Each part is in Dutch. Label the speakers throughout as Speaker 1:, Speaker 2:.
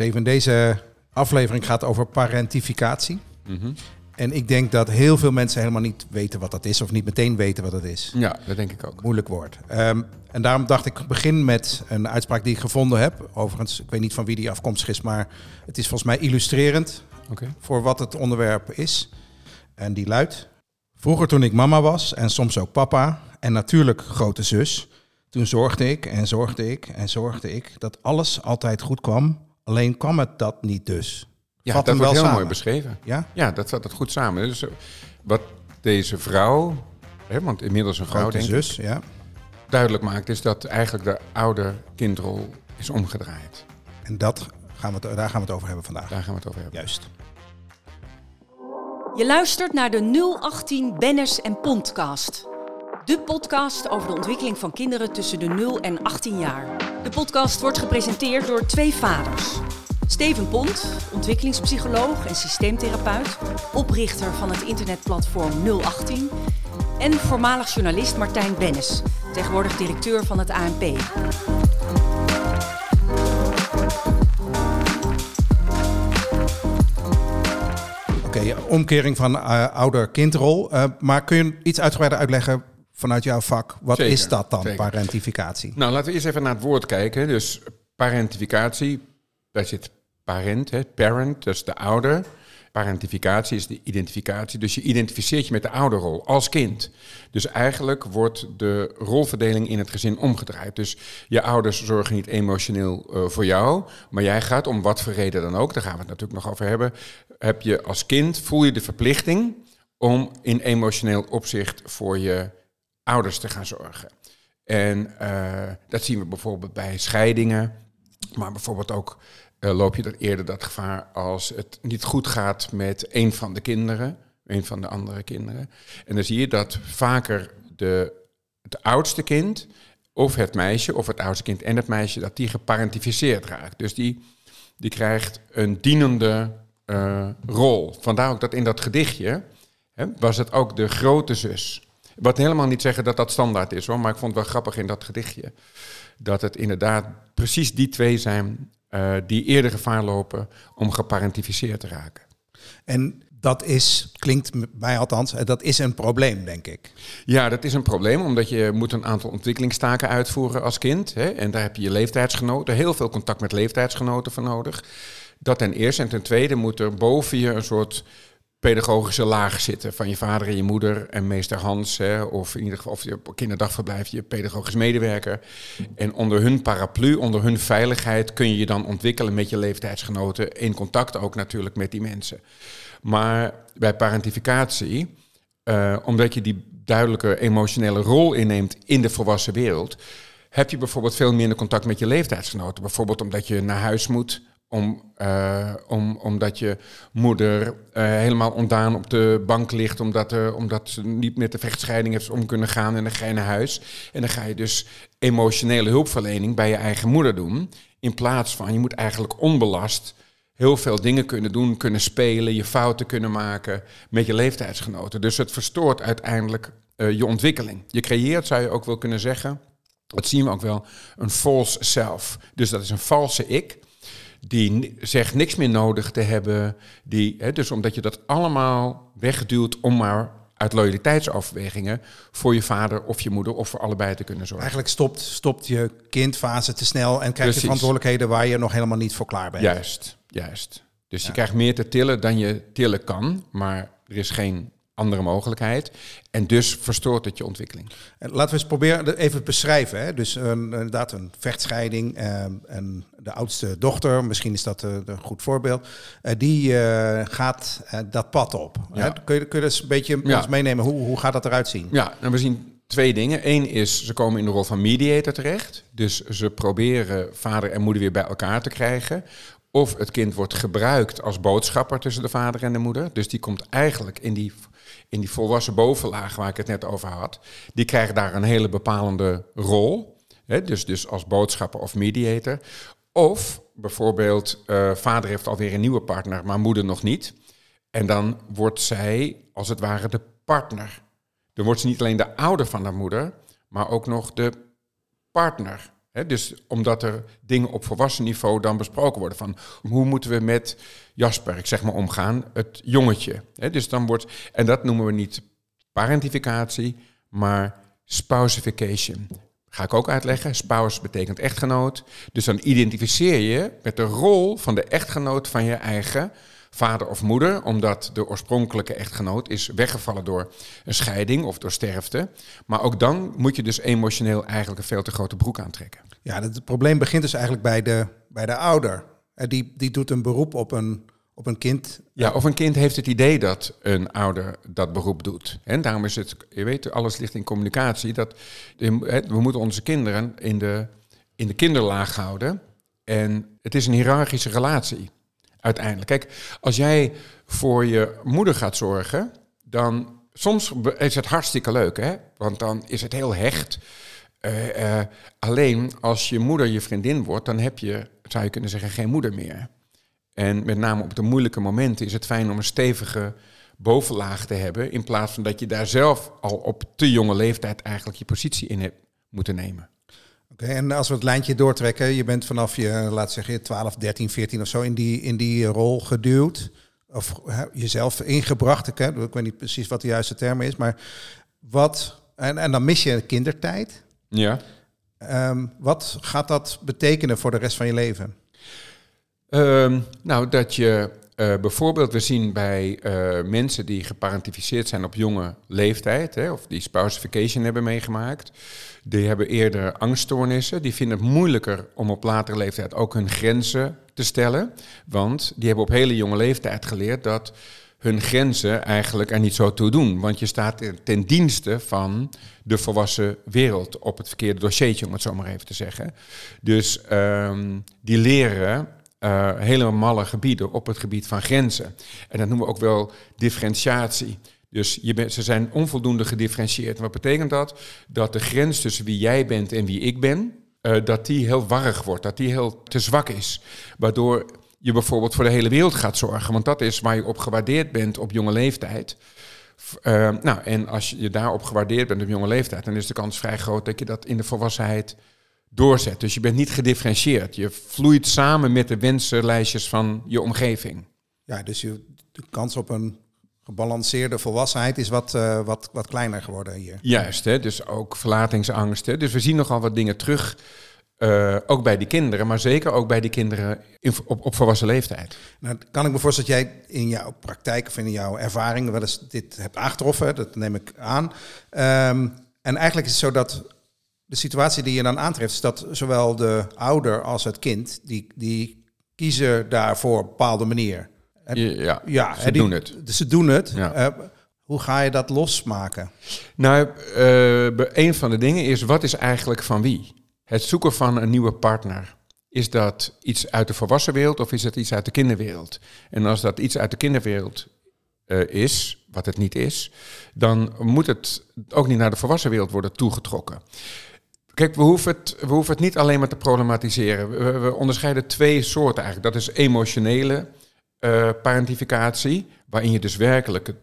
Speaker 1: Steven, deze aflevering gaat over parentificatie.
Speaker 2: Mhm.
Speaker 1: En ik denk dat heel veel mensen helemaal niet weten wat dat is, of niet meteen weten wat dat is.
Speaker 2: Ja, dat denk ik ook.
Speaker 1: Moeilijk woord. Ehm, en daarom dacht ik, begin met een uitspraak die ik gevonden heb. Overigens, ik weet niet van wie die afkomstig is, maar het is volgens mij illustrerend voor wat het onderwerp is. En die luidt: Vroeger toen ik mama was en soms ook papa en natuurlijk grote zus, toen zorgde ik en zorgde ik en zorgde ik dat alles altijd goed kwam. Alleen kwam het dat niet dus.
Speaker 2: Ja,
Speaker 1: Vat
Speaker 2: dat wordt
Speaker 1: wel
Speaker 2: heel
Speaker 1: samen.
Speaker 2: mooi beschreven.
Speaker 1: Ja?
Speaker 2: Ja, dat vat het goed samen. Dus eh, wat deze vrouw, hè, want inmiddels een vrouw denk
Speaker 1: zus, ja.
Speaker 2: duidelijk maakt, is dat eigenlijk de oude kindrol is omgedraaid.
Speaker 1: En dat gaan we daar gaan we het over hebben vandaag.
Speaker 2: Daar gaan we het over hebben.
Speaker 1: Juist.
Speaker 3: Je luistert naar de 018 Benners en Pondcast. De podcast over de ontwikkeling van kinderen tussen de 0 en 18 jaar. De podcast wordt gepresenteerd door twee vaders. Steven Pont, ontwikkelingspsycholoog en systeemtherapeut, oprichter van het internetplatform 018. En voormalig journalist Martijn Bennis, tegenwoordig directeur van het ANP.
Speaker 1: Oké, omkering van eh, ouder-kindrol. Eh, maar kun je iets uitgebreider uitleggen vanuit jouw vak? Wat
Speaker 2: Zeker,
Speaker 1: is dat dan,
Speaker 2: zeker.
Speaker 1: parentificatie?
Speaker 2: Nou, laten we eerst even naar het woord kijken. Dus parentificatie, daar zit parent, hè, parent, dat is de ouder. Parentificatie is de identificatie. Dus je identificeert je met de ouderrol als kind. Dus eigenlijk wordt de rolverdeling in het gezin omgedraaid. Dus je ouders zorgen niet emotioneel eh, voor jou, maar jij gaat om wat voor reden dan ook, daar gaan we het natuurlijk nog over hebben, heb je als kind, voel je de verplichting om in emotioneel opzicht voor je ouders te gaan zorgen. En eh, dat zien we bijvoorbeeld bij scheidingen, maar bijvoorbeeld ook eh, loop je er eerder dat gevaar als het niet goed gaat met een van de kinderen, een van de andere kinderen. En dan zie je dat vaker de, het oudste kind, of het meisje, of het oudste kind en het meisje, dat die geparentificeerd raakt. Dus die, die krijgt een dienende eh, rol. Vandaar ook dat in dat gedichtje hè, was het ook de grote zus. Wat helemaal niet zeggen dat dat standaard is hoor, maar ik vond het wel grappig in dat gedichtje. Dat het inderdaad precies die twee zijn eh, die eerder gevaar lopen om geparentificeerd te raken.
Speaker 1: En dat is, klinkt mij althans, eh, dat is een probleem, denk ik.
Speaker 2: Ja, dat is een probleem, omdat je moet een aantal ontwikkelingstaken uitvoeren als kind. Hè, en daar heb je je leeftijdsgenoten, heel veel contact met leeftijdsgenoten voor nodig. Dat ten eerste. En ten tweede moet er boven je een soort pedagogische laag zitten van je vader en je moeder en meester Hans, hè, of in ieder geval of je op kinderdagverblijf je pedagogisch medewerker. En onder hun paraplu, onder hun veiligheid kun je je dan ontwikkelen met je leeftijdsgenoten, in contact ook natuurlijk met die mensen. Maar bij parentificatie, eh, omdat je die duidelijke emotionele rol inneemt in de volwassen wereld, heb je bijvoorbeeld veel minder contact met je leeftijdsgenoten. Bijvoorbeeld omdat je naar huis moet, om, eh, om, omdat je moeder eh, helemaal ontdaan op de bank ligt, omdat, er, omdat ze niet met de vechtscheiding heeft om kunnen gaan en dan ga huis. En dan ga je dus emotionele hulpverlening bij je eigen moeder doen, in plaats van je moet eigenlijk onbelast heel veel dingen kunnen doen, kunnen spelen, je fouten kunnen maken met je leeftijdsgenoten. Dus het verstoort uiteindelijk eh, je ontwikkeling. Je creëert, zou je ook wel kunnen zeggen, dat zien we ook wel, een false self. Dus dat is een valse ik, die zegt niks meer nodig te hebben. Die, hè, dus omdat je dat allemaal wegduwt om maar uit loyaliteitsoverwegingen voor je vader of je moeder of voor allebei te kunnen zorgen.
Speaker 1: Eigenlijk stopt, stopt je kindfase te snel en krijg je verantwoordelijkheden waar je nog helemaal niet voor klaar bent.
Speaker 2: Juist, juist. Dus je krijgt meer te tillen dan je tillen kan, maar er is geen andere mogelijkheid. En dus verstoort het je ontwikkeling.
Speaker 1: En Laten we eens proberen even beschrijven. Hè? Dus een, inderdaad een vechtscheiding. eh, en de oudste dochter, misschien is dat eh, een goed voorbeeld. eh, die eh, gaat eh, dat pad op.
Speaker 2: Ja.
Speaker 1: Hè? Kun, je, kun je dus een beetje
Speaker 2: Ja.
Speaker 1: ons meenemen? Hoe, hoe gaat dat eruit zien?
Speaker 2: Ja, nou, we zien twee dingen. Eén is, ze komen in de rol van mediator terecht. Dus ze proberen vader en moeder weer bij elkaar te krijgen. Of het kind wordt gebruikt als boodschapper tussen de vader en de moeder. Dus die komt eigenlijk in die, in die volwassen bovenlaag waar ik het net over had. Die krijgt daar een hele bepalende rol. Hè, dus, dus als boodschapper of mediator. Of bijvoorbeeld, eh, vader heeft alweer een nieuwe partner, maar moeder nog niet. En dan wordt zij als het ware de partner. Dan wordt ze niet alleen de ouder van haar moeder, maar ook nog de partner Dus omdat er dingen op volwassen niveau dan besproken worden. Van hoe moeten we met Jasper, ik zeg maar, omgaan, het jongetje. Dus dan wordt, en dat noemen we niet parentificatie, maar spousification. Ga ik ook uitleggen. Spouse betekent echtgenoot. Dus dan identificeer je met de rol van de echtgenoot van je eigen vader of moeder, omdat de oorspronkelijke echtgenoot is weggevallen door een scheiding of door sterfte. Maar ook dan moet je dus emotioneel eigenlijk een veel te grote broek aantrekken.
Speaker 1: Ja, het probleem begint dus eigenlijk bij de, bij de ouder. Eh, Die, die doet een beroep op een, op een kind.
Speaker 2: Ja, of een kind heeft het idee dat een ouder dat beroep doet. En daarom is het, je weet, alles ligt in communicatie. Dat we moeten onze kinderen in de, in de kinderlaag houden. En het is een hiërarchische relatie uiteindelijk. Kijk, als jij voor je moeder gaat zorgen, dan soms is het hartstikke leuk, hè? Want dan is het heel hecht. Uh, uh, alleen als je moeder je vriendin wordt, dan heb je, zou je kunnen zeggen, geen moeder meer. En met name op de moeilijke momenten is het fijn om een stevige bovenlaag te hebben, in plaats van dat je daar zelf al op te jonge leeftijd eigenlijk je positie in hebt moeten nemen.
Speaker 1: Okay, en als we het lijntje doortrekken, je bent vanaf je, laat zeggen, 12, 13, 14 of zo in die, in die rol geduwd. Of he, jezelf ingebracht. Ik, hè, ik weet niet precies wat de juiste term is, maar wat. En, en dan mis je kindertijd.
Speaker 2: Ja.
Speaker 1: Um, wat gaat dat betekenen voor de rest van je leven?
Speaker 2: Um, nou, dat je uh, bijvoorbeeld, we zien bij uh, mensen die geparentificeerd zijn op jonge leeftijd, hè, of die spousification hebben meegemaakt, die hebben eerder angststoornissen. Die vinden het moeilijker om op latere leeftijd ook hun grenzen te stellen. Want die hebben op hele jonge leeftijd geleerd dat hun grenzen eigenlijk er niet zo toe doen. Want je staat ten dienste van de volwassen wereld op het verkeerde dossiertje, om het zo maar even te zeggen. Dus um, die leren uh, hele malle gebieden op het gebied van grenzen. En dat noemen we ook wel differentiatie. Dus je bent, ze zijn onvoldoende gedifferentieerd. Wat betekent dat? Dat de grens tussen wie jij bent en wie ik ben, uh, dat die heel warrig wordt, dat die heel te zwak is. Waardoor je bijvoorbeeld voor de hele wereld gaat zorgen. Want dat is waar je op gewaardeerd bent op jonge leeftijd. Uh, nou, en als je daarop gewaardeerd bent op jonge leeftijd, dan is de kans vrij groot dat je dat in de volwassenheid doorzet. Dus je bent niet gedifferentieerd. Je vloeit samen met de wensenlijstjes van je omgeving.
Speaker 1: Ja, dus je, de kans op een gebalanceerde volwassenheid is wat, uh, wat, wat kleiner geworden hier.
Speaker 2: Juist, hè? dus ook verlatingsangst. Hè? Dus we zien nogal wat dingen terug, uh, ook bij die kinderen, maar zeker ook bij die kinderen in, op, op volwassen leeftijd.
Speaker 1: Nou, kan ik me voorstellen dat jij in jouw praktijk of in jouw ervaring wel eens dit hebt aangetroffen, dat neem ik aan. Um, en eigenlijk is het zo dat de situatie die je dan aantreft, is dat zowel de ouder als het kind, die, die kiezen daarvoor op een bepaalde manier.
Speaker 2: Ja, ja ze die, doen het.
Speaker 1: Ze doen het. Ja. Uh, hoe ga je dat losmaken?
Speaker 2: Nou, uh, een van de dingen is, wat is eigenlijk van wie? Het zoeken van een nieuwe partner. Is dat iets uit de volwassen wereld of is het iets uit de kinderwereld? En als dat iets uit de kinderwereld uh, is, wat het niet is, dan moet het ook niet naar de volwassen wereld worden toegetrokken. Kijk, we hoeven, het, we hoeven het niet alleen maar te problematiseren. We, we onderscheiden twee soorten eigenlijk. Dat is emotionele uh, parentificatie, waarin je dus werkelijk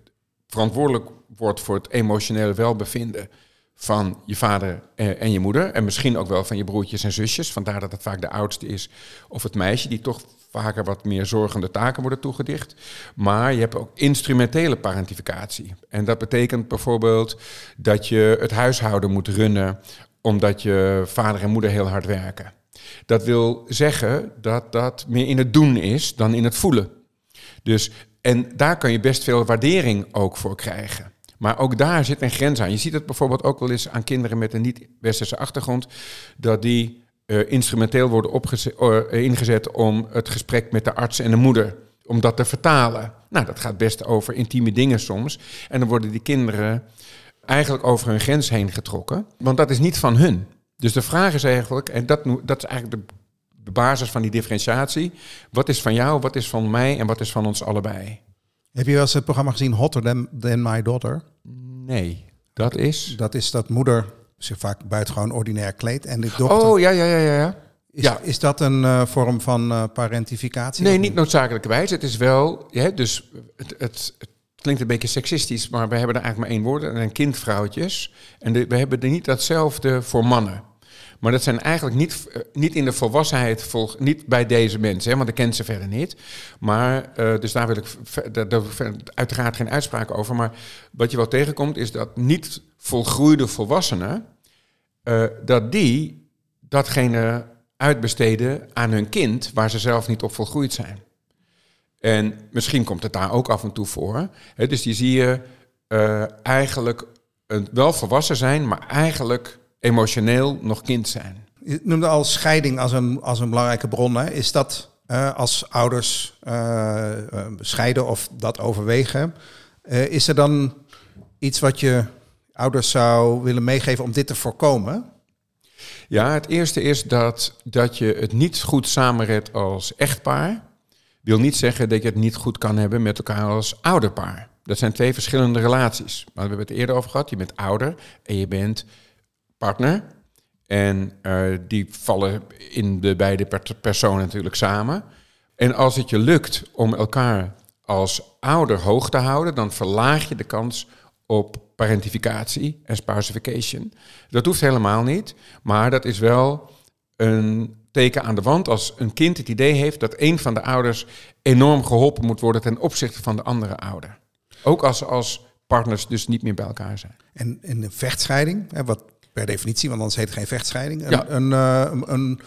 Speaker 2: verantwoordelijk wordt voor het emotionele welbevinden van je vader en je moeder. En misschien ook wel van je broertjes en zusjes. Vandaar dat het vaak de oudste is of het meisje, die toch vaker wat meer zorgende taken worden toegedicht. Maar je hebt ook instrumentele parentificatie. En dat betekent bijvoorbeeld dat je het huishouden moet runnen omdat je vader en moeder heel hard werken. Dat wil zeggen dat dat meer in het doen is dan in het voelen. Dus, en daar kan je best veel waardering ook voor krijgen. Maar ook daar zit een grens aan. Je ziet het bijvoorbeeld ook wel eens aan kinderen met een niet-westerse achtergrond, dat die uh, instrumenteel worden opgezet, uh, ingezet om het gesprek met de arts en de moeder, om dat te vertalen. Nou, dat gaat best over intieme dingen soms. En dan worden die kinderen eigenlijk over hun grens heen getrokken, want dat is niet van hun. Dus de vraag is eigenlijk, en dat, dat is eigenlijk de basis van die differentiatie, wat is van jou, wat is van mij en wat is van ons allebei?
Speaker 1: Heb je wel eens het programma gezien Hotter Than, than My Daughter?
Speaker 2: Nee, dat is?
Speaker 1: Dat is dat moeder zich vaak buitengewoon ordinair kleedt en de dochter...
Speaker 2: Oh, ja, ja, ja, ja. ja.
Speaker 1: Is, ja. is dat een uh, vorm van uh, parentificatie?
Speaker 2: Nee, niet noodzakelijkerwijs. Het is wel, ja, dus het, het, het klinkt een beetje seksistisch, maar we hebben er eigenlijk maar één woord. En een kindvrouwtjes. En de, we hebben er niet datzelfde voor mannen. Maar dat zijn eigenlijk niet, eh, niet in de volwassenheid, volg, niet bij deze mensen, hè, want ik ken ze verder niet. Maar, eh, dus daar wil ik daar, daar uiteraard geen uitspraak over. Maar wat je wel tegenkomt, is dat niet volgroeide volwassenen, eh, dat die datgene uitbesteden aan hun kind waar ze zelf niet op volgroeid zijn. En misschien komt het daar ook af en toe voor. Dus die zie je eigenlijk een, wel volwassen zijn, maar eigenlijk emotioneel nog kind zijn.
Speaker 1: Je noemde al scheiding als een, als een belangrijke bron. Hè. Is dat eh, als ouders eh, eh, scheiden of dat overwegen, is er dan iets wat je ouders zou willen meegeven om dit te voorkomen?
Speaker 2: Ja, het eerste is dat, dat je het niet goed samenredt als echtpaar. Wil niet zeggen dat je het niet goed kan hebben met elkaar als ouderpaar. Dat zijn twee verschillende relaties. Maar we hebben het eerder over gehad. Je bent ouder en je bent partner. En eh, die vallen in de beide per- personen natuurlijk samen. En als het je lukt om elkaar als ouder hoog te houden, dan verlaag je de kans op parentificatie en spousification. Dat hoeft helemaal niet, maar dat is wel een teken aan de wand als een kind het idee heeft dat een van de ouders enorm geholpen moet worden ten opzichte van de andere ouder. Ook als als partners dus niet meer bij elkaar zijn.
Speaker 1: En in een vechtscheiding, hè, wat per definitie, want anders heet het geen vechtscheiding, een,
Speaker 2: Ja.
Speaker 1: een, eh, een, een,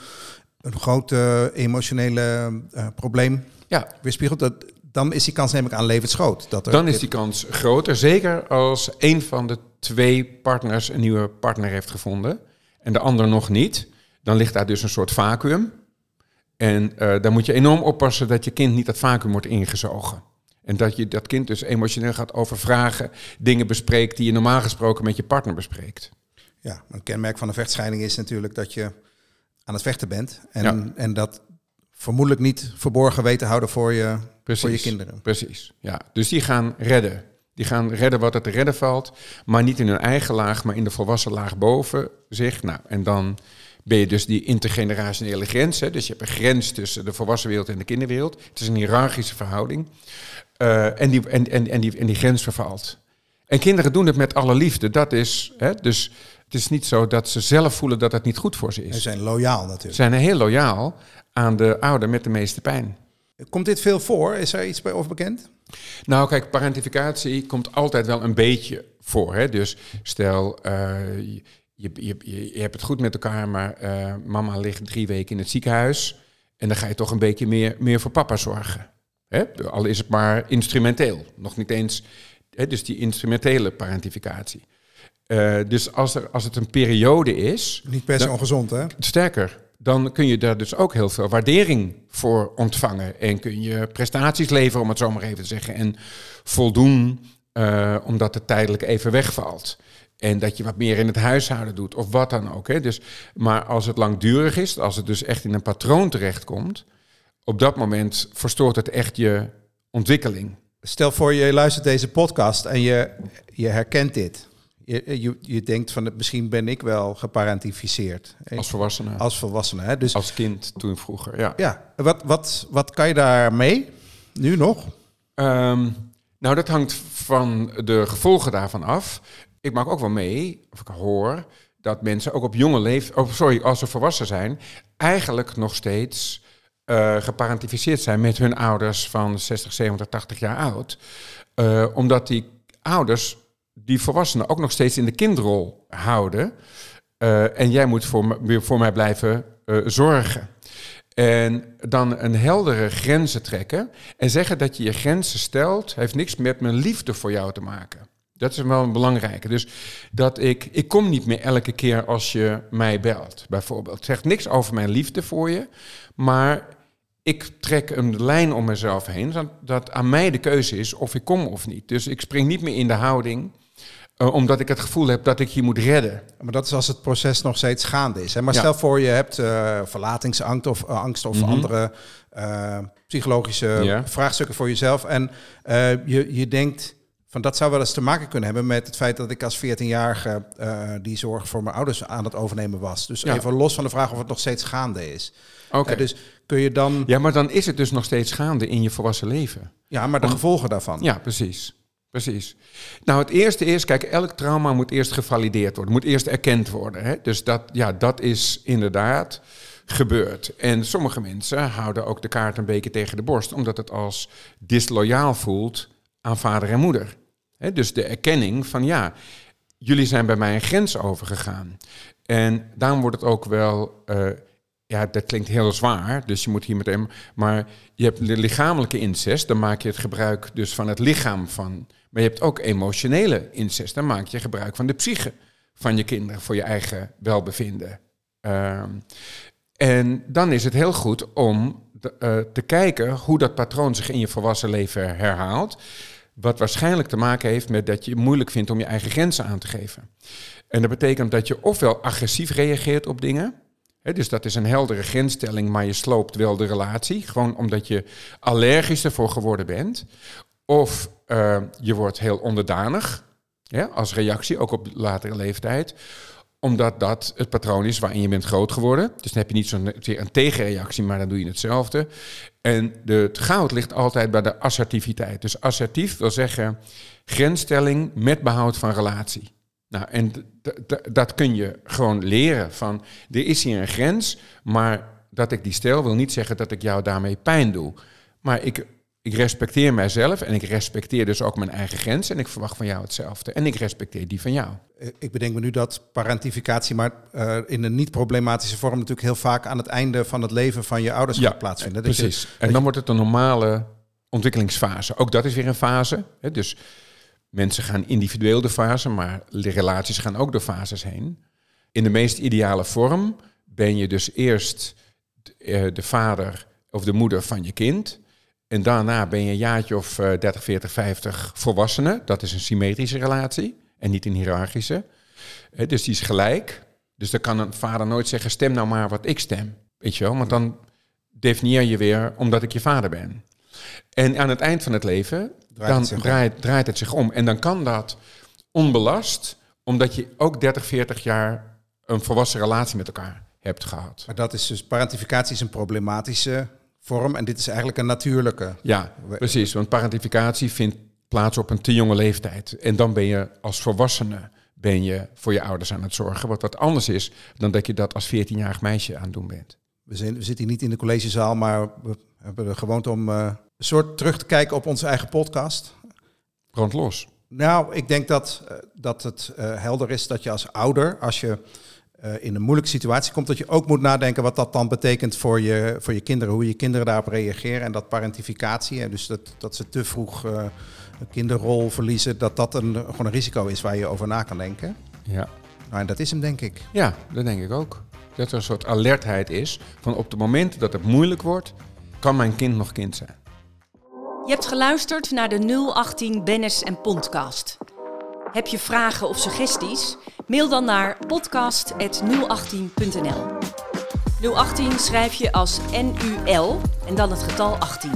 Speaker 1: een groot emotionele eh, probleem
Speaker 2: Ja,
Speaker 1: weerspiegelt, dat, dan is die kans neem ik aan levensgroot. Dat er
Speaker 2: dan is die kans groter. Zeker als een van de twee partners een nieuwe partner heeft gevonden en de ander nog niet. Dan ligt daar dus een soort vacuüm. En eh dan moet je enorm oppassen dat je kind niet dat vacuüm wordt ingezogen. En dat je dat kind dus emotioneel gaat overvragen, dingen bespreekt die je normaal gesproken met je partner bespreekt.
Speaker 1: Ja, een kenmerk van een vechtscheiding is natuurlijk dat je aan het vechten bent. En,
Speaker 2: Ja.
Speaker 1: en dat vermoedelijk niet verborgen weten houden voor je,
Speaker 2: Precies.
Speaker 1: voor je kinderen.
Speaker 2: Precies, ja. Dus die gaan redden. Die gaan redden wat er te redden valt, maar niet in hun eigen laag, maar in de volwassen laag boven zich. Nou, en dan ben je dus die intergenerationele grens. Hè? Dus je hebt een grens tussen de volwassen wereld en de kinderwereld. Het is een hiërarchische verhouding. Eh, en, die, en, en, en, die, en die grens vervalt. En kinderen doen het met alle liefde. Dat is, hè? Dus het is niet zo dat ze zelf voelen dat het niet goed voor ze
Speaker 1: Ze
Speaker 2: is.
Speaker 1: zijn loyaal
Speaker 2: Ze
Speaker 1: natuurlijk.
Speaker 2: zijn heel loyaal aan de ouder met de meeste pijn.
Speaker 1: Komt dit veel voor? Is er iets bij over bekend?
Speaker 2: Nou, kijk, parentificatie komt altijd wel een beetje voor. Hè? Dus stel, eh, je, je, je, je hebt het goed met elkaar, maar eh, mama ligt drie weken in het ziekenhuis. En dan ga je toch een beetje meer, meer voor papa zorgen. Hè? Al is het maar instrumenteel. Nog niet eens, hè? dus die instrumentele parentificatie. Eh, dus als, er, als het een periode is,
Speaker 1: Niet per se
Speaker 2: Ja.
Speaker 1: ongezond, hè?
Speaker 2: Sterker, dan kun je daar dus ook heel veel waardering voor ontvangen. En kun je prestaties leveren, om het zo maar even te zeggen. En voldoen, eh, omdat het tijdelijk even wegvalt. En dat je wat meer in het huishouden doet, of wat dan ook. Hè. Dus, maar als het langdurig is, als het dus echt in een patroon terechtkomt... op dat moment verstoort het echt je ontwikkeling.
Speaker 1: Stel voor je luistert deze podcast en je, je herkent dit. Je, je, je denkt van misschien ben ik wel geparentificeerd.
Speaker 2: Als
Speaker 1: Als,
Speaker 2: volwassene, als,
Speaker 1: als volwassene. Hè? Dus
Speaker 2: kind toen vroeger, ja.
Speaker 1: ja, wat, wat, wat kan je daar mee? Nu nog?
Speaker 2: Ehm, nou, dat hangt van de gevolgen daarvan af. Ik maak ook wel mee, of ik hoor, dat mensen ook op jonge leeftijd, oh, sorry, als ze volwassen zijn, eigenlijk nog steeds eh geparentificeerd zijn met hun ouders van 60, 70, 80 jaar oud. Eh, omdat die ouders die volwassenen ook nog steeds in de kindrol houden. Eh, en jij moet voor, weer voor mij blijven eh, zorgen. En dan een heldere grenzen trekken. En zeggen dat je je grenzen stelt, heeft niks met mijn liefde voor jou te maken. Dat is wel een belangrijke. Dus dat ik, ik kom niet meer elke keer als je mij belt, bijvoorbeeld. Het zegt niks over mijn liefde voor je, maar ik trek een lijn om mezelf heen, dat, dat aan mij de keuze is of ik kom of niet. Dus ik spring niet meer in de houding, eh, omdat ik het gevoel heb dat ik je moet redden.
Speaker 1: Maar dat is als het proces nog steeds gaande is. Hè? Maar
Speaker 2: Ja.
Speaker 1: stel voor je hebt eh, verlatingsangst of, eh, angst of
Speaker 2: Mhm.
Speaker 1: andere psychologische
Speaker 2: Ja.
Speaker 1: vraagstukken voor jezelf. En je, je denkt van dat zou wel eens te maken kunnen hebben met het feit dat ik als 14-jarige eh, die zorg voor mijn ouders aan het overnemen was. Dus
Speaker 2: Ja.
Speaker 1: even los van de vraag of het nog steeds gaande is.
Speaker 2: Oké.
Speaker 1: Dus kun je dan, ja,
Speaker 2: Ja, maar dan is het dus nog steeds gaande in je volwassen leven.
Speaker 1: maar de
Speaker 2: Om-
Speaker 1: gevolgen daarvan.
Speaker 2: Ja, precies. Precies. Nou, het eerste is, kijk, elk trauma moet eerst gevalideerd worden, moet eerst erkend worden. Hè? Dus dat, ja, dat is inderdaad gebeurd. En sommige mensen houden ook de kaart een beetje tegen de borst, omdat het als disloyaal voelt aan vader en moeder. Hè? Dus de erkenning van ja, jullie zijn bij mij een grens overgegaan. En daarom wordt het ook wel, eh, ja, dat klinkt heel zwaar, dus je moet hier meteen, maar je hebt de lichamelijke incest, dan maak je het gebruik dus van het lichaam van, maar je hebt ook emotionele incest, dan maak je gebruik van de psyche van je kinderen voor je eigen welbevinden. Ehm, en dan is het heel goed om eh, te kijken hoe dat patroon zich in je volwassen leven herhaalt. Wat waarschijnlijk te maken heeft met dat je het moeilijk vindt om je eigen grenzen aan te geven. En dat betekent dat je ofwel agressief reageert op dingen. Dus dat is een heldere grensstelling, maar je sloopt wel de relatie. Gewoon omdat je allergisch ervoor geworden bent. Of uh, je wordt heel onderdanig. Ja, als reactie, ook op latere leeftijd omdat dat het patroon is waarin je bent groot geworden. Dus dan heb je niet zo'n tegenreactie, maar dan doe je hetzelfde. En de, het goud ligt altijd bij de assertiviteit. Dus assertief wil zeggen grensstelling met behoud van relatie. Nou, en dat kun je gewoon leren van, er is hier een grens, maar dat ik die stel wil niet zeggen dat ik jou daarmee pijn doe. Maar ik ik respecteer mijzelf en ik respecteer dus ook mijn eigen grenzen en ik verwacht van jou hetzelfde. En ik respecteer die van jou.
Speaker 1: Eh, ik bedenk me nu dat parentificatie, maar uh, in een niet-problematische vorm natuurlijk heel vaak aan het einde van het leven van je ouders gaat plaatsvinden.
Speaker 2: Precies. en dan wordt het een normale ontwikkelingsfase. Ook dat is weer een fase. Hè? Dus mensen gaan individueel de fase, maar de relaties gaan ook door fases heen. In de meest ideale vorm ben je dus eerst de, uh, de vader of de moeder van je kind. En daarna ben je een jaartje of 30, 40, 50 volwassenen. Dat is een symmetrische relatie en niet een hiërarchische. Uh, dus die is gelijk. Dus dan kan een vader nooit zeggen, stem nou maar wat ik stem. Weet je wel, want dan definieer je weer omdat ik je vader ben. En aan het eind van het leven, draait dan het draait, draait het zich om. En dan kan dat onbelast, omdat je ook 30, 40 jaar een volwassen relatie met elkaar hebt gehad.
Speaker 1: Maar dat is dus, parentificatie is een problematische vorm en dit is eigenlijk een natuurlijke.
Speaker 2: Ja, precies. Want parentificatie vindt plaats op een te jonge leeftijd. En dan ben je als volwassene ben je voor je ouders aan het zorgen. Wat wat anders is dan dat je dat als 14-jarig meisje aan het doen bent.
Speaker 1: We, zijn, we zitten hier niet in de collegezaal, maar we hebben de gewoonte om uh, een soort terug te kijken op onze eigen podcast.
Speaker 2: Brand los.
Speaker 1: Nou, ik denk dat, uh, dat het uh, helder is dat je als ouder, als je uh, in een moeilijke situatie komt, dat je ook moet nadenken wat dat dan betekent voor je, voor je kinderen, hoe je kinderen daarop reageren en dat parentificatie, en dus dat, dat ze te vroeg uh, een kinderrol verliezen, dat dat een, gewoon een risico is waar je over na kan denken.
Speaker 2: Ja.
Speaker 1: Nou, en dat is hem, denk ik.
Speaker 2: Ja, dat denk ik ook. Dat er een soort alertheid is van op het moment dat het moeilijk wordt, kan mijn kind nog kind zijn.
Speaker 3: Je hebt geluisterd naar de 018 Bennis en Podcast. Heb je vragen of suggesties? Mail dan naar podcast.018.nl. 018 schrijf je als NUL en dan het getal 18.